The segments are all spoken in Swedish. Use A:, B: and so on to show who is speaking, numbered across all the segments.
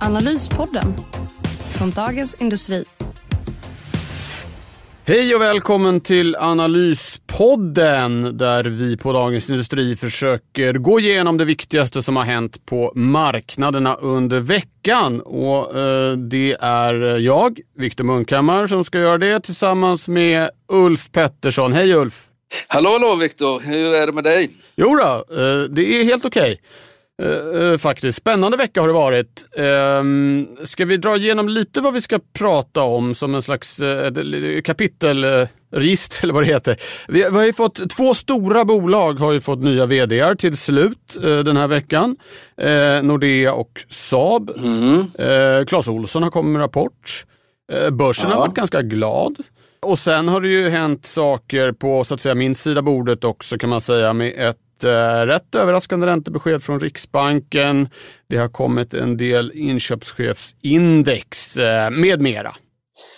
A: Analyspodden från Dagens Industri.
B: Hej och välkommen till Analyspodden där vi på Dagens Industri försöker gå igenom det viktigaste som har hänt på marknaderna under veckan. Och eh, Det är jag, Viktor Munkhammar, som ska göra det tillsammans med Ulf Pettersson. Hej Ulf!
C: Hallå, hallå Viktor! Hur är det med dig?
B: Jo då, eh, det är helt okej. Okay. Uh, faktiskt. Spännande vecka har det varit. Uh, ska vi dra igenom lite vad vi ska prata om som en slags uh, kapitelregister eller vad det heter. Vi, vi, har ju fått, två stora bolag har ju fått nya vd till slut den här veckan. Nordea och Saab. Mm. Clas Olsson har kommit med rapport. börsen ja. har varit ganska glad. Och sen har det ju hänt saker på så att säga min sida bordet också kan man säga med ett eh, rätt överraskande räntebesked från Riksbanken. Det har kommit en del inköpschefsindex eh, med mera.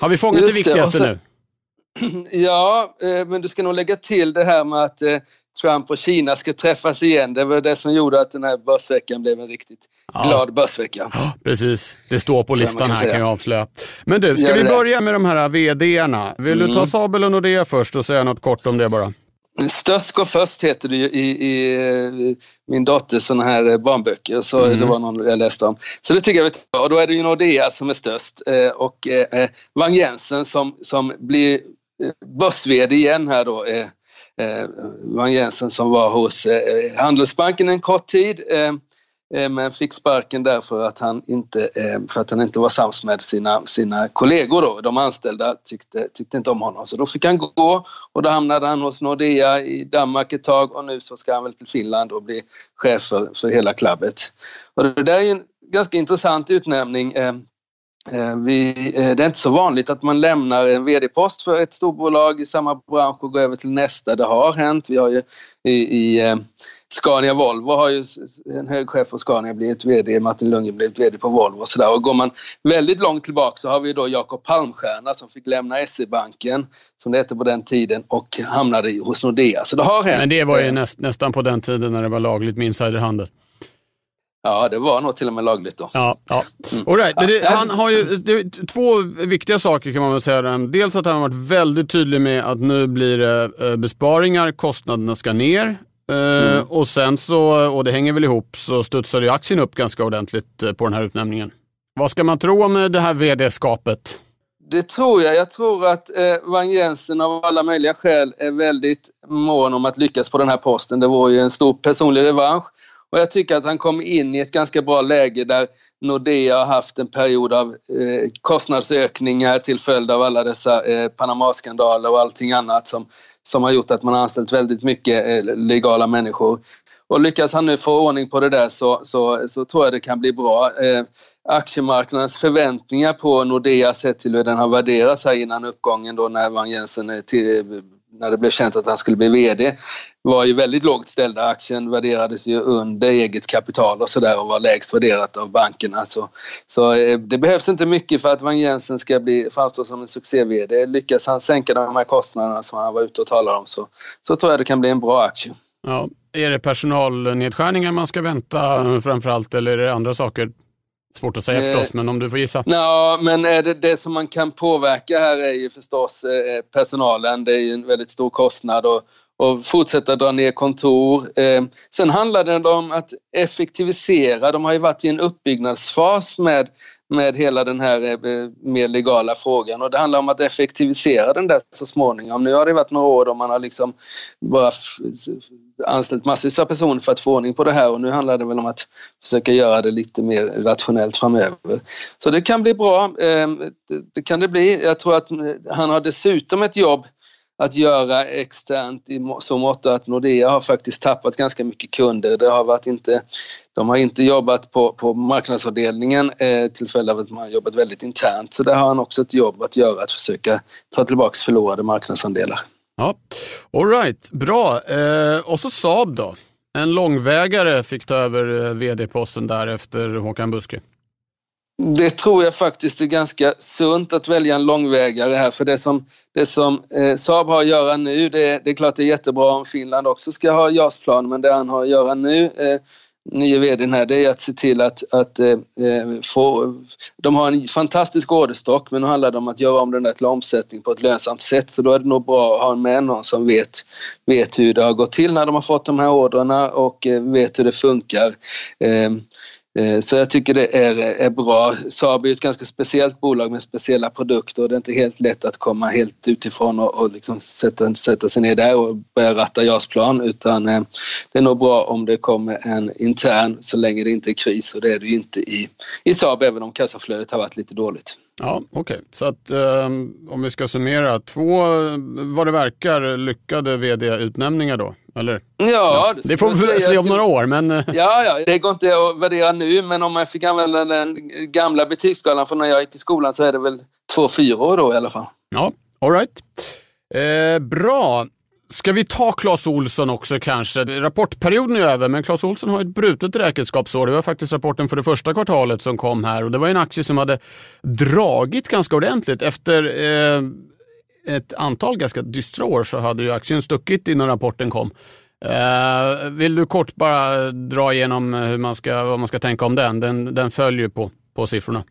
B: Har vi fångat Just det viktigaste det. nu?
C: Ja, eh, men du ska nog lägga till det här med att Trump och Kina ska träffas igen. Det var det som gjorde att den här börsveckan blev en riktigt ja. glad börsvecka.
B: Ja, precis, det står på listan kan här säga. kan jag avslöja. Men du, ska Gör vi börja med de här VD-erna? Vill mm. du ta Sabel och Nordea först och säga något kort om det bara?
C: Störst går först heter det ju i, i, min dotters såna här barnböcker. Så mm. Det var någon jag läste om. Så det tycker jag är Och då är det ju Nordea som är störst eh, och eh, Wang Jensen som, som blir eh, börs igen här då. Eh, eh, Wang Jensen som var hos eh, Handelsbanken en kort tid. Eh, men fick sparken därför att han inte, eh, för att han inte var sams med sina, sina kollegor. Då. De anställda tyckte, tyckte inte om honom. Så då fick han gå och då hamnade han hos Nordea i Danmark ett tag och nu så ska han väl till Finland och bli chef för, för hela klubbet. Och det där är en ganska intressant utnämning. Eh, Eh, vi, det är inte så vanligt att man lämnar en VD-post för ett storbolag i samma bransch och går över till nästa. Det har hänt. Vi har ju i, i Scania Volvo har ju en hög chef på Scania blivit VD, Martin Lundgren blivit VD på Volvo och sådär. Och går man väldigt långt tillbaka så har vi då Jakob Palmstierna som fick lämna SE-banken, som det hette på den tiden, och hamnade hos Nordea. Så det har hänt.
B: Men det var ju näst, nästan på den tiden när det var lagligt med insiderhandel.
C: Ja, det var nog till och med lagligt då.
B: Ja, ja. Mm. All right. det, han har ju det, två viktiga saker kan man väl säga. Dels att han har varit väldigt tydlig med att nu blir det eh, besparingar, kostnaderna ska ner. Eh, mm. Och sen så, och det hänger väl ihop, så studsade ju aktien upp ganska ordentligt eh, på den här utnämningen. Vad ska man tro om det här vd-skapet?
C: Det tror jag. Jag tror att eh, Wang Jensen av alla möjliga skäl är väldigt mån om att lyckas på den här posten. Det var ju en stor personlig revansch. Och jag tycker att han kom in i ett ganska bra läge där Nordea har haft en period av eh, kostnadsökningar till följd av alla dessa eh, Panama-skandaler och allting annat som, som har gjort att man har anställt väldigt mycket eh, legala människor. Och lyckas han nu få ordning på det där så, så, så tror jag det kan bli bra. Eh, aktiemarknadens förväntningar på Nordea sett till hur den har värderats här innan uppgången då när Van Jensen eh, till, eh, när det blev känt att han skulle bli VD var ju väldigt lågt ställda. Aktien värderades ju under eget kapital och sådär och var lägst värderat av bankerna. Alltså, så, så det behövs inte mycket för att Wang Jensen ska bli, framstå som en succé-VD. Lyckas han sänka de här kostnaderna som han var ute och talade om så, så tror jag det kan bli en bra aktie.
B: Ja. Är det personalnedskärningar man ska vänta framförallt eller är det andra saker? Svårt att säga förstås, men om du får gissa.
C: Ja, men det, det som man kan påverka här är ju förstås eh, personalen. Det är ju en väldigt stor kostnad och, och fortsätta dra ner kontor. Eh, sen handlar det om att effektivisera. De har ju varit i en uppbyggnadsfas med, med hela den här eh, mer legala frågan och det handlar om att effektivisera den där så småningom. Nu har det varit några år då man har liksom bara anställt massvis av personer för att få ordning på det här och nu handlar det väl om att försöka göra det lite mer rationellt framöver. Så det kan bli bra. Ehm, det kan det bli. Jag tror att eh, han har dessutom ett jobb att göra externt i så mått att Nordea har faktiskt tappat ganska mycket kunder. Det har varit inte, de har inte jobbat på, på marknadsavdelningen eh, till följd av att man har jobbat väldigt internt. Så där har han också ett jobb att göra, att försöka ta tillbaka förlorade marknadsandelar.
B: Ja, All right, bra. Eh, och så Saab då. En långvägare fick ta över eh, vd-posten där efter Håkan Buske.
C: Det tror jag faktiskt är ganska sunt att välja en långvägare här för det som, det som eh, Saab har att göra nu, det, det är klart det är jättebra om Finland också ska ha JAS-plan men det han har att göra nu eh, nye vdn här, det är att se till att, att eh, eh, få... De har en fantastisk orderstock men nu handlar det om att göra om den där till omsättning på ett lönsamt sätt. Så då är det nog bra att ha med någon som vet, vet hur det har gått till när de har fått de här orderna och eh, vet hur det funkar. Eh, Eh, så jag tycker det är, eh, är bra. Saab är ett ganska speciellt bolag med speciella produkter och det är inte helt lätt att komma helt utifrån och, och liksom sätta, sätta sig ner där och börja ratta JAS-plan utan eh, det är nog bra om det kommer en intern så länge det inte är kris och det är det ju inte i, i Saab även om kassaflödet har varit lite dåligt.
B: Ja, okej. Okay. Så att um, om vi ska summera, två vad det verkar lyckade vd-utnämningar då? Eller?
C: Ja, ja. Det,
B: det får vi se om några år. Men... Eh.
C: Ja, ja, det går inte att värdera nu, men om man fick använda den gamla betygsskalan från när jag gick i skolan så är det väl två fyror då i alla fall.
B: Ja, alright. Eh, bra. Ska vi ta Clas Olsson också kanske? Rapportperioden är över, men Clas Olsson har ett brutet räkenskapsår. Det var faktiskt rapporten för det första kvartalet som kom här och det var en aktie som hade dragit ganska ordentligt. Efter eh, ett antal ganska dystra år så hade ju aktien stuckit innan rapporten kom. Eh, vill du kort bara dra igenom eh, hur man ska, vad man ska tänka om den? Den, den följer på, på siffrorna.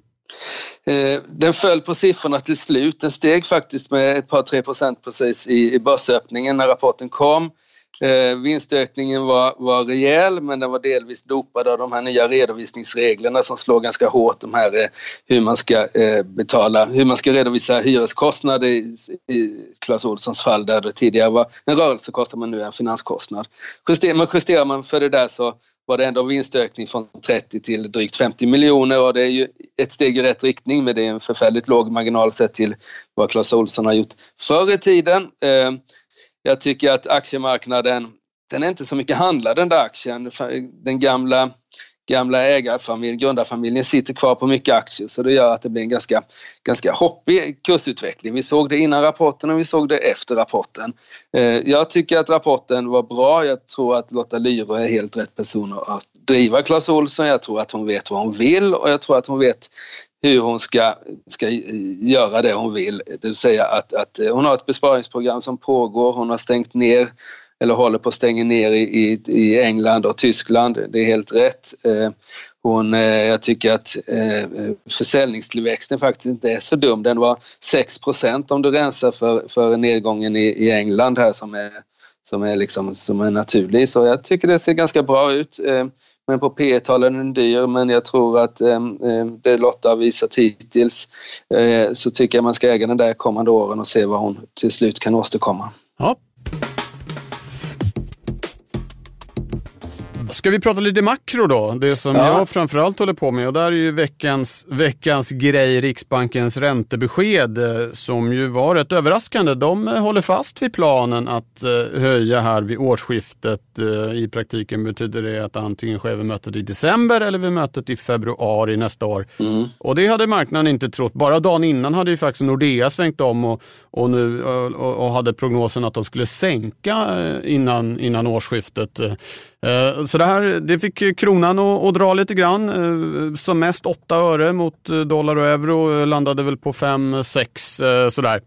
C: Eh, den föll på siffrorna till slut. Den steg faktiskt med ett par tre procent precis i börsöppningen när rapporten kom. Eh, vinstökningen var, var rejäl men den var delvis dopad av de här nya redovisningsreglerna som slår ganska hårt de här eh, hur man ska eh, betala, hur man ska redovisa hyreskostnader i, i Clas Ohlsons fall där det tidigare var en rörelsekostnad men nu är en finanskostnad. Justerar man, justerar man för det där så var det ändå vinstökning från 30 till drygt 50 miljoner och det är ju ett steg i rätt riktning men det är en förfärligt låg marginal sett till vad Clas Ohlson har gjort förr i tiden. Eh, jag tycker att aktiemarknaden, den är inte så mycket handlad den där aktien. Den gamla, gamla ägarfamiljen, grundarfamiljen sitter kvar på mycket aktier så det gör att det blir en ganska, ganska hoppig kursutveckling. Vi såg det innan rapporten och vi såg det efter rapporten. Eh, jag tycker att rapporten var bra. Jag tror att Lotta Lyre är helt rätt person att driva Clas Ohlson. Jag tror att hon vet vad hon vill och jag tror att hon vet hur hon ska, ska göra det hon vill. Det vill säga att, att hon har ett besparingsprogram som pågår. Hon har stängt ner eller håller på att stänga ner i, i, i England och Tyskland. Det är helt rätt. Eh, hon, eh, jag tycker att eh, försäljningstillväxten faktiskt inte är så dum. Den var 6% om du rensar för, för nedgången i, i England här som är, som är, liksom, som är naturlig. Så jag tycker det ser ganska bra ut. Men på P talen är den dyr, men jag tror att eh, det Lotta har visat hittills eh, så tycker jag man ska äga den där kommande åren och se vad hon till slut kan åstadkomma.
B: Ja. Ska vi prata lite makro då? Det som ja. jag framförallt håller på med och där är ju veckans, veckans grej Riksbankens räntebesked eh, som ju var rätt överraskande. De eh, håller fast vid planen att eh, höja här vid årsskiftet. I praktiken betyder det att antingen sker vid mötet i december eller vid mötet i februari nästa år. Mm. Och det hade marknaden inte trott. Bara dagen innan hade ju faktiskt Nordea svängt om och, och, nu, och, och hade prognosen att de skulle sänka innan, innan årsskiftet. Eh, så det här det fick kronan att, dra lite grann. Eh, som mest 8 öre mot eh, dollar och euro. Landade väl på 5-6 sådär.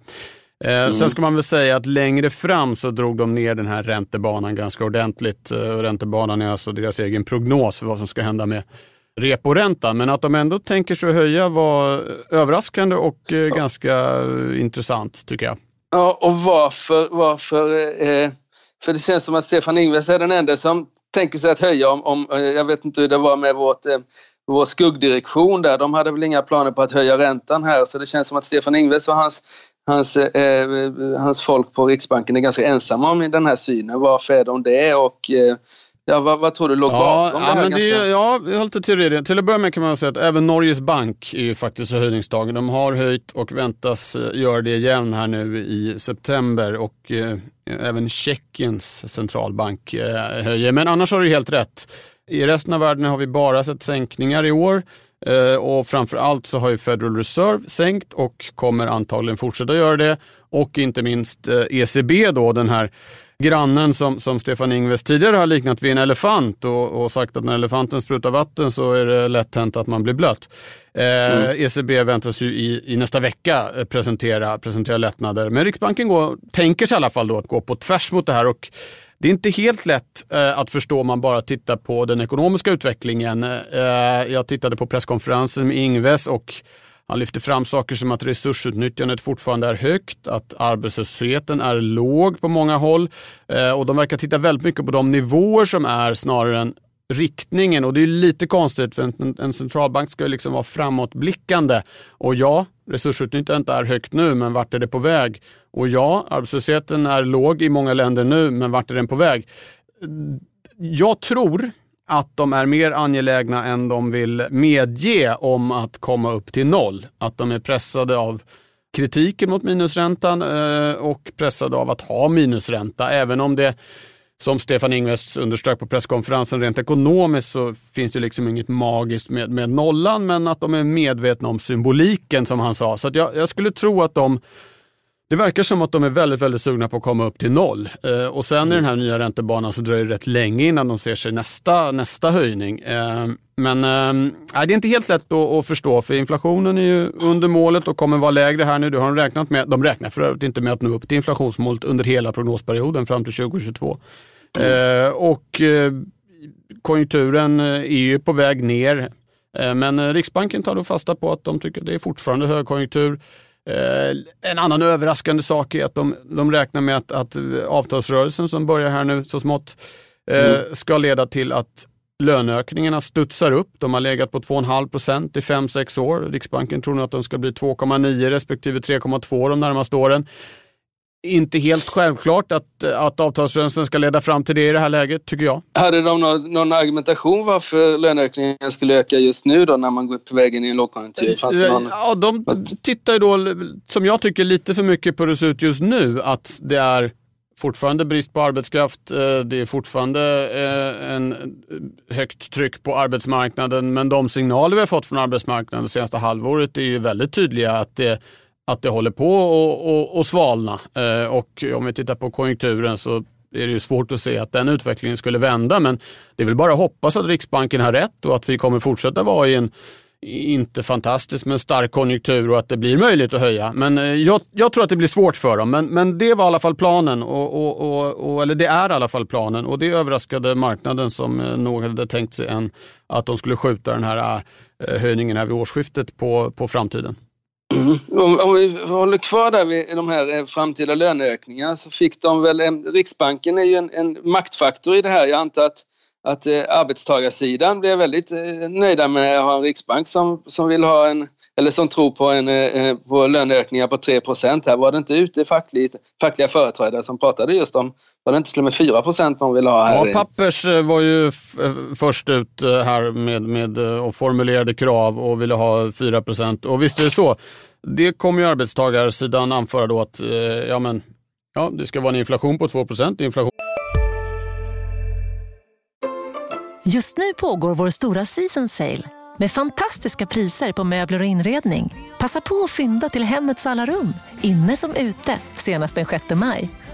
B: Mm. Sen ska man väl säga att längre fram så drog de ner den här räntebanan ganska ordentligt. Räntebanan är alltså deras egen prognos för vad som ska hända med reporäntan. Men att de ändå tänker sig att höja var överraskande och ja. ganska intressant tycker jag.
C: Ja, och varför, varför eh, för det känns som att Stefan Ingves är den enda som tänker sig att höja om, om eh, jag vet inte hur det var med vårt, eh, vår skuggdirektion där. De hade väl inga planer på att höja räntan här så det känns som att Stefan Ingves och hans, hans, eh, eh hans folk på Riksbanken är ganska ensamma om den här synen. Varför är de det? Och, eh, Ja, vad, vad tror du låg
B: Ja,
C: bakom
B: ja,
C: det här?
B: men det,
C: ganska...
B: är- ja, vi har lite teorier. Till att börja med kan man säga att även Norges bank är ju faktiskt höjningsdagen. De har höjt och väntas eh, göra det igen här nu i september och eh, även Tjeckiens centralbank eh, höjer. Men annars har du helt rätt. I resten av världen har vi bara sett sänkningar i år. Eh, och framför allt så har ju Federal Reserve sänkt och kommer antagligen fortsätta göra det. Och inte minst eh, ECB då, den här grannen som, som Stefan Ingves tidigare har liknat vid en elefant och, och sagt att när elefanten sprutar vatten så är det lätt hänt att man blir blöt. Eh, ECB väntas ju i, i nästa vecka eh, presentera, presentera lättnader, men Riksbanken går, tänker sig i alla fall då att gå på tvärs mot det här och det är inte helt lätt eh, att förstå om man bara tittar på den ekonomiska utvecklingen. Eh, jag tittade på presskonferensen med Ingves och han lyfter fram saker som att resursutnyttjandet fortfarande är högt, att arbetslösheten är låg på många håll eh, och de verkar titta väldigt mycket på de nivåer som är snarare än riktningen och det är lite konstigt för en, en centralbank ska ju liksom vara framåtblickande. Och ja, resursutnyttjandet är högt nu, men vart är det på väg? Och ja, arbetslösheten är låg i många länder nu, men vart är den på väg? Jag tror att de är mer angelägna än de vill medge om att komma upp till noll. Att de är pressade av kritiken mot minusräntan eh, och pressade av att ha minusränta, även om det som Stefan Ingves underströk på presskonferensen, rent ekonomiskt så finns det liksom inget magiskt med, med nollan, men att de är medvetna om symboliken som han sa. Så att jag, jag skulle tro att de det verkar som att de är väldigt, väldigt sugna på att komma upp till noll. Eh, och sen i den här nya räntebanan så dröjer det rätt länge innan de ser sig nästa, nästa höjning. Eh, men eh, det är inte helt lätt att, att förstå för inflationen är ju under målet och kommer vara lägre här nu. Det har de räknat med. De räknar för övrigt inte med att nå upp till inflationsmålet under hela prognosperioden fram till 2022. Eh, och eh, konjunkturen eh, är ju på väg ner. Eh, Men eh, Riksbanken tar då fasta på att de tycker att det är fortfarande högkonjunktur. Eh, En annan överraskande sak är att de, de räknar med att, att avtalsrörelsen som börjar här nu så smått eh, ska leda till att löneökningarna studsar upp. De har legat på 2,5 procent i 5-6 år. Riksbanken tror nu att de ska bli 2,9 respektive 3,2 de närmaste åren. Inte helt självklart att, att avtalsrörelsen ska leda fram till det i det här läget, tycker jag.
C: Hade de någon, någon argumentation varför löneökningen skulle öka just nu då när man går på väg in i en lågkonjunktur? Fanns det någon...
B: Ja, de tittar ju då, som jag tycker, lite för mycket på hur det ser ut just nu. Att det är fortfarande brist på arbetskraft. eh, Det är fortfarande eh, en högt tryck på arbetsmarknaden. Men de signaler vi har fått från arbetsmarknaden det senaste halvåret är ju väldigt tydliga att det, att det håller på att- svalna. Eh, Och om vi tittar på konjunkturen så är det ju svårt att se att den utvecklingen skulle vända. Men det är väl bara att hoppas att Riksbanken har rätt och att vi kommer fortsätta vara i en inte fantastisk men stark konjunktur och att det blir möjligt att höja. Men eh, jag, jag tror att det blir svårt för dem. Men, men det var i alla fall planen, och, och, och, och, eller det är i alla fall planen. Och det överraskade marknaden som eh, nog hade tänkt sig en, att de skulle skjuta den här eh, höjningen här vid årsskiftet på, på framtiden. Mm.
C: Om, om vi håller kvar där vid de här eh, framtida löneökningarna så fick de väl, en, Riksbanken är ju en, en maktfaktor i det här. Jag antar att, att eh, arbetstagarsidan blir väldigt eh, nöjda med att ha en riksbank som, som vill ha en, eller som tror på, en, eh, eh på löneökningar på 3 Här var det inte ute fackligt, fackliga företrädare som pratade just om, var det inte till och med 4 de vill ha här?
B: Ja, Pappers eh, var ju eh, först ut eh, här med, med och formulerade krav och ville ha 4% Och visst är det så. Det kommer ju arbetstagarsidan anföra då att eh, ja, men, ja, det ska vara en inflation på 2 Inflation
D: Just nu pågår vår stora season sale med fantastiska priser på möbler och inredning. Passa på att fynda till hemmets alla rum, inne som ute, senast den 6 maj.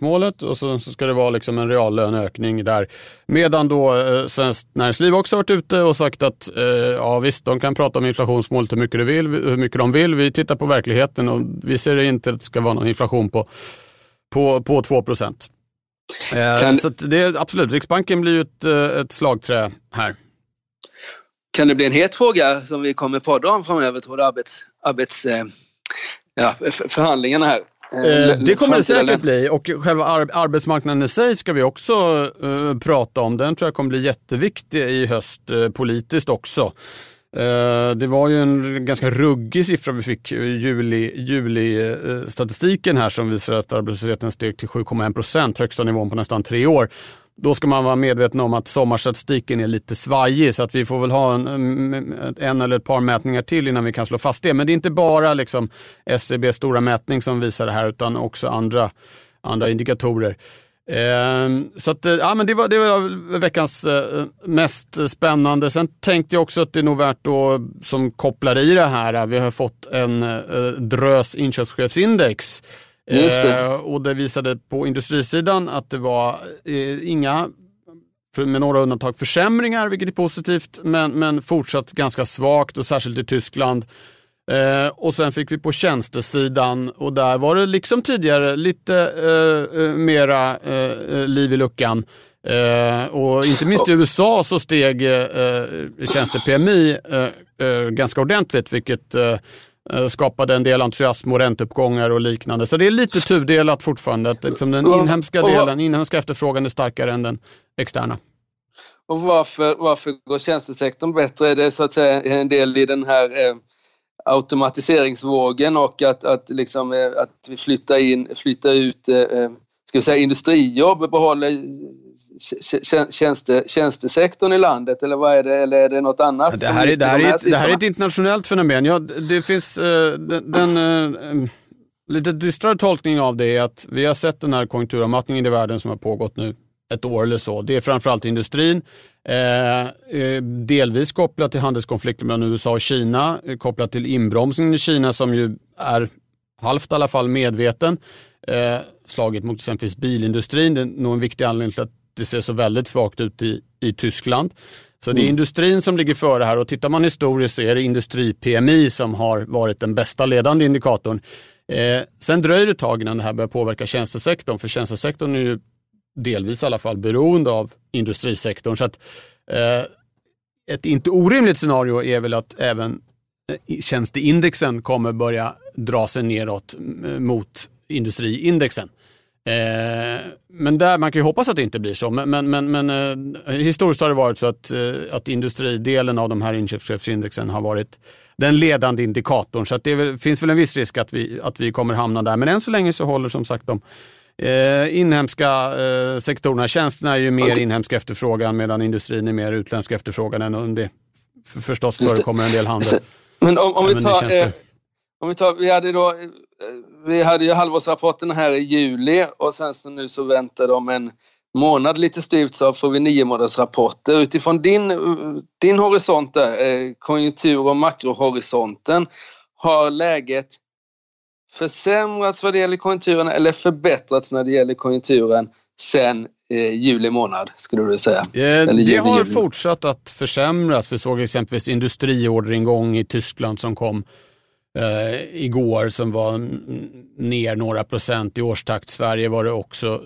B: målet och så, så ska det vara liksom en reallöneökning där. Medan då eh, Svenskt Näringsliv också varit ute och sagt att eh, ja visst, de kan prata om inflationsmålet hur mycket, de vill, hur mycket de vill. Vi tittar på verkligheten och vi ser inte att det ska vara någon inflation på, på, på 2 procent. Eh,
C: Kan-
B: Så det är absolut, Riksbanken blir ju ett, eh, ett slagträ här.
C: kan det bli en het fråga som vi kommer podda om framöver, tror du, arbets, arbets, eh, ja, förhandlingarna här?
B: Eh, det kommer det säkert bli och själva ar arbetsmarknaden i sig ska vi också uh, prata om. Den tror jag kommer bli jätteviktig i höst politiskt också. Det var ju en ganska ruggig siffra vi fick juli, juli statistiken här som visar att arbetslösheten steg till 7,1 procent, högsta nivån på nästan tre år. Då ska man vara medveten om att sommarstatistiken är lite svajig så att vi får väl ha en, mm, mm, en eller ett par mätningar till innan vi kan slå fast det. Men det är inte bara liksom SCBs stora mätning som visar det här utan också andra, andra indikatorer. Eh, så att, eh, ja, men det, var, det var veckans eh, mest spännande. Sen tänkte jag också att det är nog värt att, som kopplar i det här, vi har fått en eh, drös inköpschefsindex
C: Just det. Eh,
B: och det visade på industrisidan att det var eh, inga, med några undantag, försämringar, vilket är positivt, men, men fortsatt ganska svagt och särskilt i Tyskland. Eh, och sen fick vi på tjänstesidan och där var det liksom tidigare lite eh, eh mera eh, eh, liv i luckan. Eh, och inte minst i USA så steg eh, eh tjänste-PMI ganska ordentligt, vilket Eh, skapade en del entusiasm och ränteuppgångar och liknande. Så det är lite tudelat fortfarande. Att liksom den inhemska delen, inhemska efterfrågan är starkare än den externa.
C: Och varför, varför går tjänstesektorn bättre? Är det så att säga en del i den här eh, automatiseringsvågen och att, att, liksom, eh, att vi flyttar, in, flyttar ut eh, eh ska vi säga, industrijobb, behåller tjänste, tjänstesektorn i landet eller vad är det? Eller är det något annat?
B: Det här, är, det här, är, ett, det här är ett internationellt fenomen. Ja, det finns uh, den, den uh, lite dystrare tolkning av det är att vi har sett den här konjunkturavmattningen i världen som har pågått nu ett år eller så. Det är framförallt industrin. Eh, delvis kopplat till handelskonflikten mellan USA och Kina, kopplat till inbromsningen i Kina som ju är halvt i alla fall medveten. Eh, slaget mot exempelvis bilindustrin, det är nog en viktig anledning till att det ser så väldigt svagt ut i, i Tyskland. Så det är mm. industrin som ligger före här och tittar man historiskt så är det industri-PMI som har varit den bästa ledande indikatorn. Eh, sen dröjer det ett tag innan det här börjar påverka tjänstesektorn, för tjänstesektorn är ju delvis i alla fall beroende av industrisektorn. Så att, eh, ett inte orimligt scenario är väl att även tjänsteindexen kommer börja dra sig neråt mot industriindexen. Eh, men där, man kan ju hoppas att det inte blir så, men, men, men, eh, historiskt har det varit så att, eh, att industridelen av de här inköpschefsindexen har varit den ledande indikatorn. Så det finns väl en viss risk att vi, att vi kommer hamna där. Men än så länge så håller som sagt de eh, inhemska eh, sektorerna, tjänsterna är ju mer inhemsk efterfrågan medan industrin är mer utländsk efterfrågan än om det förstås förekommer en del handel.
C: Men om, om vi tar, eh, om vi tar, vi hade då vi hade ju halvårsrapporten här i juli och sen så nu så väntar de en månad lite styvt så får vi nio månadersrapporter. Utifrån din, din horisont där, eh, konjunktur och makrohorisonten, har läget försämrats vad det gäller konjunkturen eller förbättrats när det gäller konjunkturen sen eh, juli månad, skulle du säga?
B: Eh, det har juli. fortsatt att försämras. Vi såg exempelvis industriorderingång i Tyskland som kom eh, igår som var ner några procent i årstakt. Sverige var det också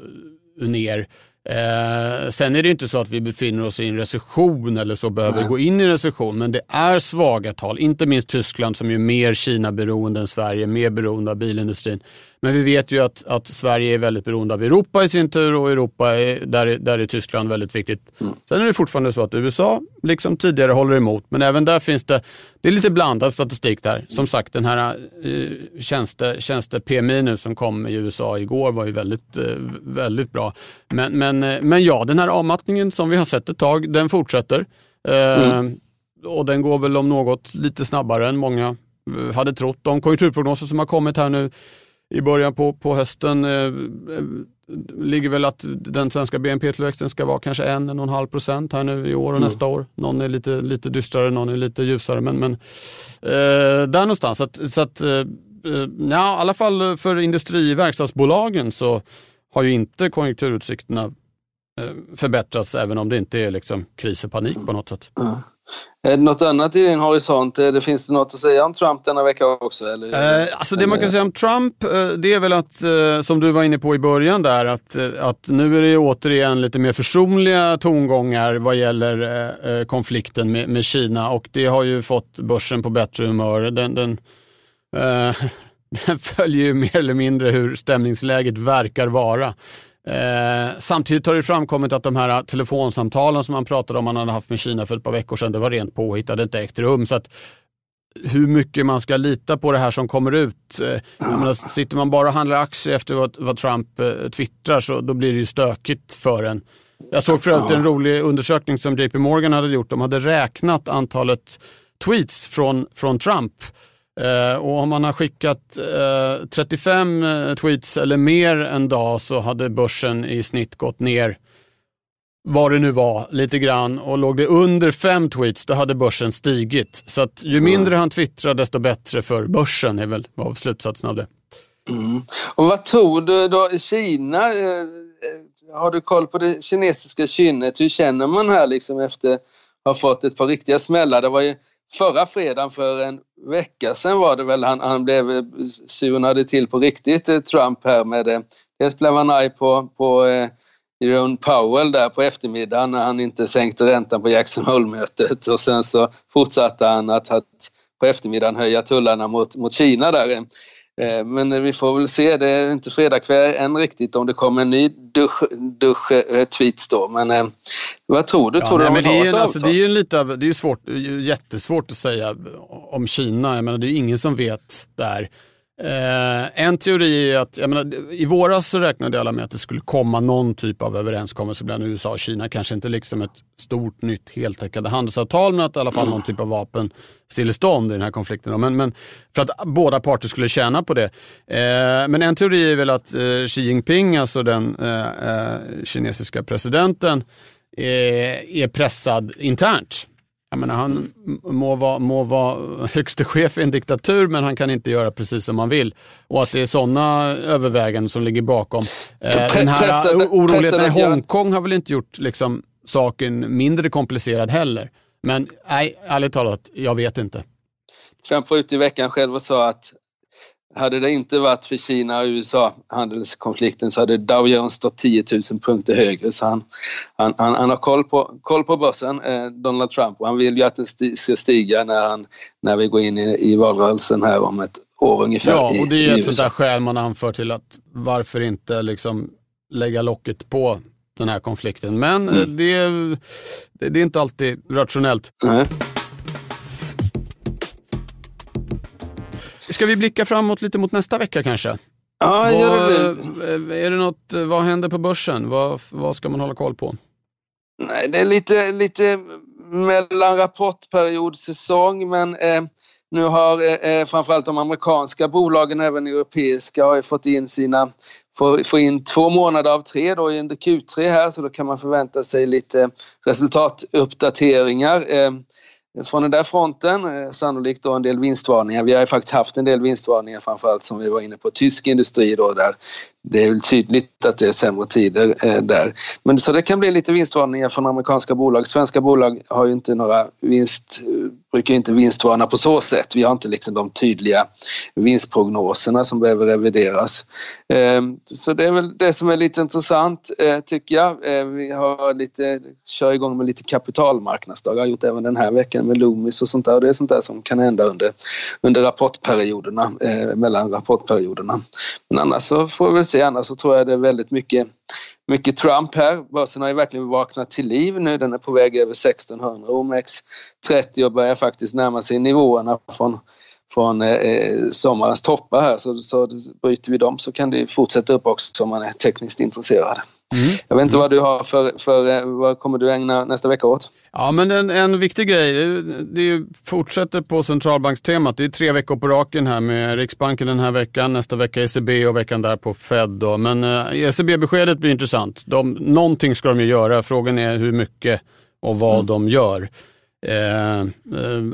B: ner. Eh, sen är det inte så att vi befinner oss i en recession eller så behöver Nej. gå in i recession, men det är svaga tal. Inte minst Tyskland som är mer Kina-beroende än Sverige, mer beroende av bilindustrin. Men vi vet ju att, att Sverige är väldigt beroende av Europa i sin tur och Europa är, där, där är Tyskland väldigt viktigt. Mm. Sen är det fortfarande så att USA, liksom tidigare, håller emot. Men även där finns det, det är lite blandad statistik där. Som sagt, den här eh, tjänste, tjänste-PMI nu som kom i USA igår var ju väldigt, eh, väldigt bra. Men, men, eh, men ja, den här avmattningen som vi har sett ett tag, den fortsätter. Eh, mm. Och den går väl om något lite snabbare än många eh, hade trott. De konjunkturprognoser som har kommit här nu i början på, på hösten eh, ligger väl att den svenska BNP-tillväxten ska vara kanske en, en och en halv procent här nu i år och mm. nästa år. Någon är lite, lite dystrare, någon är lite ljusare, men, men eh, där någonstans. Så att, så att eh, ja, i alla fall för industri verkstadsbolagen så har ju inte konjunkturutsikterna eh, förbättrats även om det inte är liksom kris och panik på något sätt.
C: Det något annat i din horisont? Det finns det något att säga om Trump denna vecka också? Eller?
B: Eh, alltså det man kan säga om Trump, eh, det är väl att, eh, som du var inne på i början där, att, eh, att nu är det återigen lite mer försonliga tongångar vad gäller eh, eh, konflikten med, med, Kina och det har ju fått börsen på bättre humör. Den, den, den följer ju mer eller mindre hur stämningsläget verkar vara. Eh, samtidigt har det framkommit att de här telefonsamtalen som man pratade om man hade haft med Kina för ett par veckor sedan, det var rent påhitt, hade inte ägt rum. Så att, hur mycket man ska lita på det här som kommer ut. Eh, menar, sitter man bara och handlar aktier efter vad, vad Trump eh, twittrar så då blir det ju stökigt för en. Jag såg förut en rolig undersökning som JP Morgan hade gjort. De hade räknat antalet tweets från, från Trump och om man har skickat eh, 35 eh, tweets eller mer en dag så hade börsen i snitt gått ner vad det nu var, lite grann. Och låg det under fem tweets, då hade börsen stigit. Så att ju mindre han twittrar, desto bättre för börsen är väl var slutsatsen av det.
C: Mm. Och vad tror du då i Kina? Eh, eh, har du koll på det kinesiska kynnet? Hur känner man här liksom efter att ha fått ett par riktiga smällar? Det var ju förra fredagen för en vecka sedan var det väl han, han blev eh, surnade till på riktigt, eh, Trump här med det. Dels blev han arg på, på eh, Jerome Powell där på eftermiddagen när han inte sänkte räntan på Jackson Hole-mötet och sen så fortsatte han att, att på eftermiddagen höja tullarna mot, mot Kina där. Eh, men vi får väl se, det är inte fredagkväll än riktigt om det kommer en ny dusch, dusch äh, tweets då. Men äh, vad tror du? Ja, tror nej, du
B: men det, är, alltså, det är ju lite det är svårt, jättesvårt att säga om Kina. Jag menar, det är ingen som vet där. Eh, en teori är att, jag menar, i våras så räknade alla med att det skulle komma någon typ av överenskommelse mellan USA och Kina. Kanske inte liksom ett stort nytt heltäckande handelsavtal, men att i alla fall någon typ av vapenstillestånd i den här konflikten. Men, men för att båda parter skulle tjäna på det. Eh, men en teori är väl att eh, Xi Jinping, alltså den eh, eh, kinesiska presidenten, eh, är pressad internt jag menar, han må vara, må vara högste chef i en diktatur men han kan inte göra precis som han vill. Och att det är sådana överväganden som ligger bakom. Eh, den här oroligheterna i Hongkong har väl inte gjort liksom, saken mindre komplicerad heller. Men nej, ärligt talat, jag vet inte.
C: Trump var ute i veckan själv och sa att hade det inte varit för Kina och USA handelskonflikten så hade Dow Jones stått 10 000 punkter högre. Så han, han, han, han har koll på, koll på börsen, eh, Donald Trump, och han vill ju att den ska stiga när, han, när vi går in i, i valrörelsen här om ett år ungefär.
B: Ja, och det är ett sånt där skäl man anför till att varför inte liksom lägga locket på den här konflikten. Men eh, mm. det, det, det, är inte alltid rationellt. Nej. Ska vi blicka framåt lite mot nästa vecka kanske?
C: Ja, gör
B: det. Är det något, vad händer på börsen? Vad, vad ska man hålla koll på?
C: Nej, det är lite, lite mellan rapportperiod, säsong, men eh, nu har eh, eh, framförallt de amerikanska bolagen, även europeiska, har fått in sina, får, får in två månader av tre då under Q3 här, så då kan man förvänta sig lite resultatuppdateringar. Eh, från den där fronten. Eh, sannolikt då en del vinstvarningar. Vi har ju faktiskt haft en del vinstvarningar framförallt som vi var inne på tysk industri då där det är väl tydligt att det är sämre tider eh, där. Men så det kan bli lite vinstvarningar från amerikanska bolag. Svenska bolag har ju inte några vinst, brukar inte vinstvarna på så sätt. Vi har inte liksom de tydliga vinstprognoserna som behöver revideras. Eh, så det är väl det som är lite intressant eh, tycker jag. Eh, vi har lite, kör igång med lite kapitalmarknadsdagar, har gjort även den här veckan med Loomis och sånt där. Och det är sånt där som kan hända under, under rapportperioderna, eh, mellan rapportperioderna. Men annars så får vi sig. Annars så tror jag det är väldigt mycket, mycket Trump här. Börsen har ju verkligen vaknat till liv nu. Den är på väg över 1600. OMX30 och börjar faktiskt närma sig nivåerna från från eh, sommarens toppar här så, så bryter vi dem så kan det fortsätta upp också om man är tekniskt intresserad. Mm. Jag vet inte vad du har för, för, eh, vad kommer du ägna nästa vecka åt?
B: Ja, men en, en viktig grej, det, fortsätter på centralbankstemat. Det är tre veckor på raken här med Riksbanken den här veckan, nästa vecka ECB och veckan där på Fed. Då. Men eh, ECB-beskedet blir intressant. De, någonting ska de ju göra, frågan är hur mycket och vad mm. de gör. Eh, eh,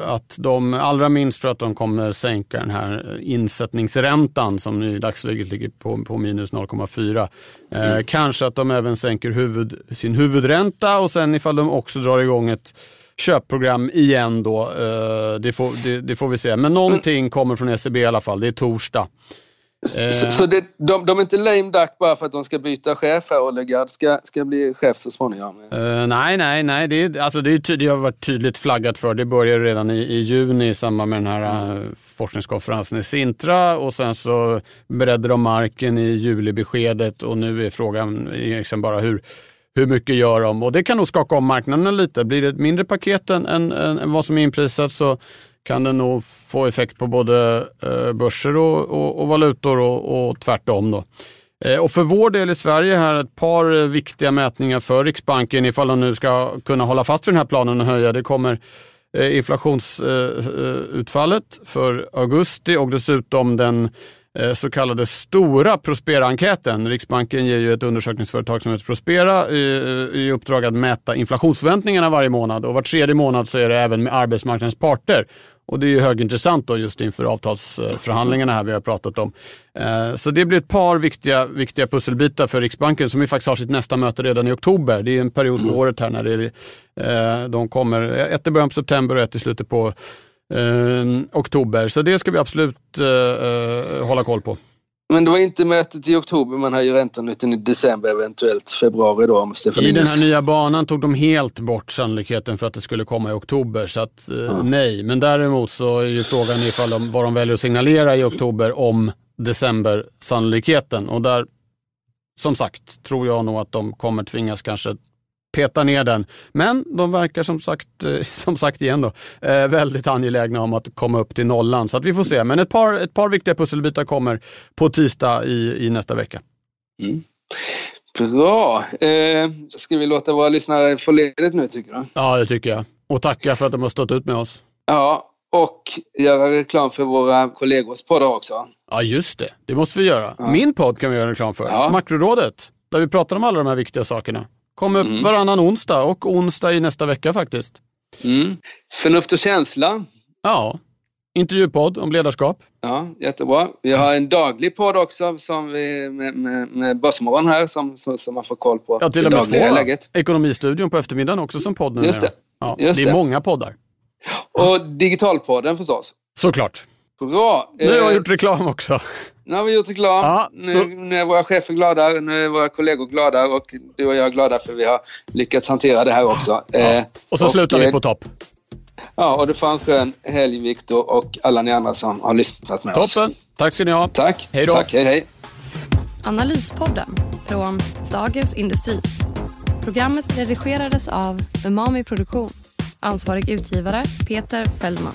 B: att de allra minst tror att de kommer sänka den här insättningsräntan som i dagsläget ligger på, på minus 0,4. Eh, mm. Kanske att de även sänker huvud, sin huvudränta och sen ifall de också drar igång ett köpprogram igen då. Eh, det, får, det, det, får vi se. Men någonting kommer från ECB i alla fall. Det är torsdag.
C: Eh. Så, så det, de, de är inte lame duck bara för att de ska byta chef här och Legard ska, ska bli chef så småningom?
B: Uh, nej, nej, nej. Det, alltså det, är, det har varit tydligt flaggat för. Det började redan i, i juni i samband med den här uh, forskningskonferensen i Sintra och sen så beredde de marken i julibeskedet och nu är frågan liksom bara hur hur mycket gör de? Och det kan nog skaka om marknaden lite. Blir det ett mindre paket än, än, än vad som är inprisat så kan det nog få effekt på både eh, börser och, och, och valutor och, och tvärtom. Då. Eh, och för vår del i Sverige här ett par viktiga mätningar för Riksbanken ifall de nu ska kunna hålla fast vid den här planen och höja. Det kommer eh, inflationsutfallet för augusti och dessutom den så kallade stora Prospera-enkäten. Riksbanken ger ju ett undersökningsföretag som heter Prospera i, uppdrag att mäta inflationsförväntningarna varje månad och var tredje månad så är det även med arbetsmarknadens parter. Och det är ju högintressant då just inför avtalsförhandlingarna här vi har pratat om. Eh, så det blir ett par viktiga, viktiga pusselbitar för Riksbanken som ju faktiskt har sitt nästa möte redan i oktober. Det är en period på året här när det eh, de kommer, ett i början på september och ett i slutet på eh, oktober. Så det ska vi absolut hålla koll på.
C: Men det var inte mötet i oktober, man höjer räntan utan i december, eventuellt februari då om
B: Stefan I den här nya banan tog de helt bort sannolikheten för att det skulle komma i oktober. Så att, eh, ja. nej, men däremot så är ju frågan ifall de, vad de väljer att signalera i oktober om december-sannolikheten. Och där, som sagt, tror jag nog att de kommer tvingas kanske peta ner den. Men de verkar som sagt, eh, som sagt igen då, eh, väldigt angelägna om att komma upp till nollan. Så att vi får se. Men ett par, ett par viktiga pusselbitar kommer på tisdag i, i nästa vecka.
C: Mm. Bra. Eh, ska vi låta våra lyssnare få ledigt nu tycker du?
B: Ja, det tycker jag. Och tacka för att de har stått ut med oss.
C: Ja, och göra reklam för våra kollegors poddar också.
B: Ja, just det. Det måste vi göra. Ja. Min podd kan vi göra reklam för. Ja. Makrorådet, där vi pratar om alla de här viktiga sakerna. Kommer mm. varannan onsdag och onsdag i nästa vecka faktiskt.
C: Mm. Förnuft och känsla.
B: Ja, intervjupodd om ledarskap.
C: Ja, jättebra. Vi har en daglig podd också som vi, med, med, med Börsmorgon här som, som, som man får koll på.
B: Ja, till och med två. Läget. Ekonomistudion på eftermiddagen också som podd nu.
C: Just det.
B: Ja, Just det är det. många poddar.
C: Och Digitalpodden förstås.
B: Såklart.
C: Bra.
B: Nu har jag gjort reklam också.
C: Nu har vi gjort reklam. Ja, då... nu, nu är våra chefer glada, nu är våra kollegor glada och du och jag är glada för vi har lyckats hantera det här också. Ja.
B: Eh, och så och, slutar vi eh, på topp.
C: Ja, och du får en skön helg Viktor och alla ni andra som har lyssnat med
B: Toppen.
C: oss.
B: Toppen. Tack ska ni ha.
C: Tack.
B: Hej då.
C: Tack, hej, hej.
A: Analyspodden från Dagens Industri. Programmet redigerades av Umami Produktion. Ansvarig utgivare Peter Fellman.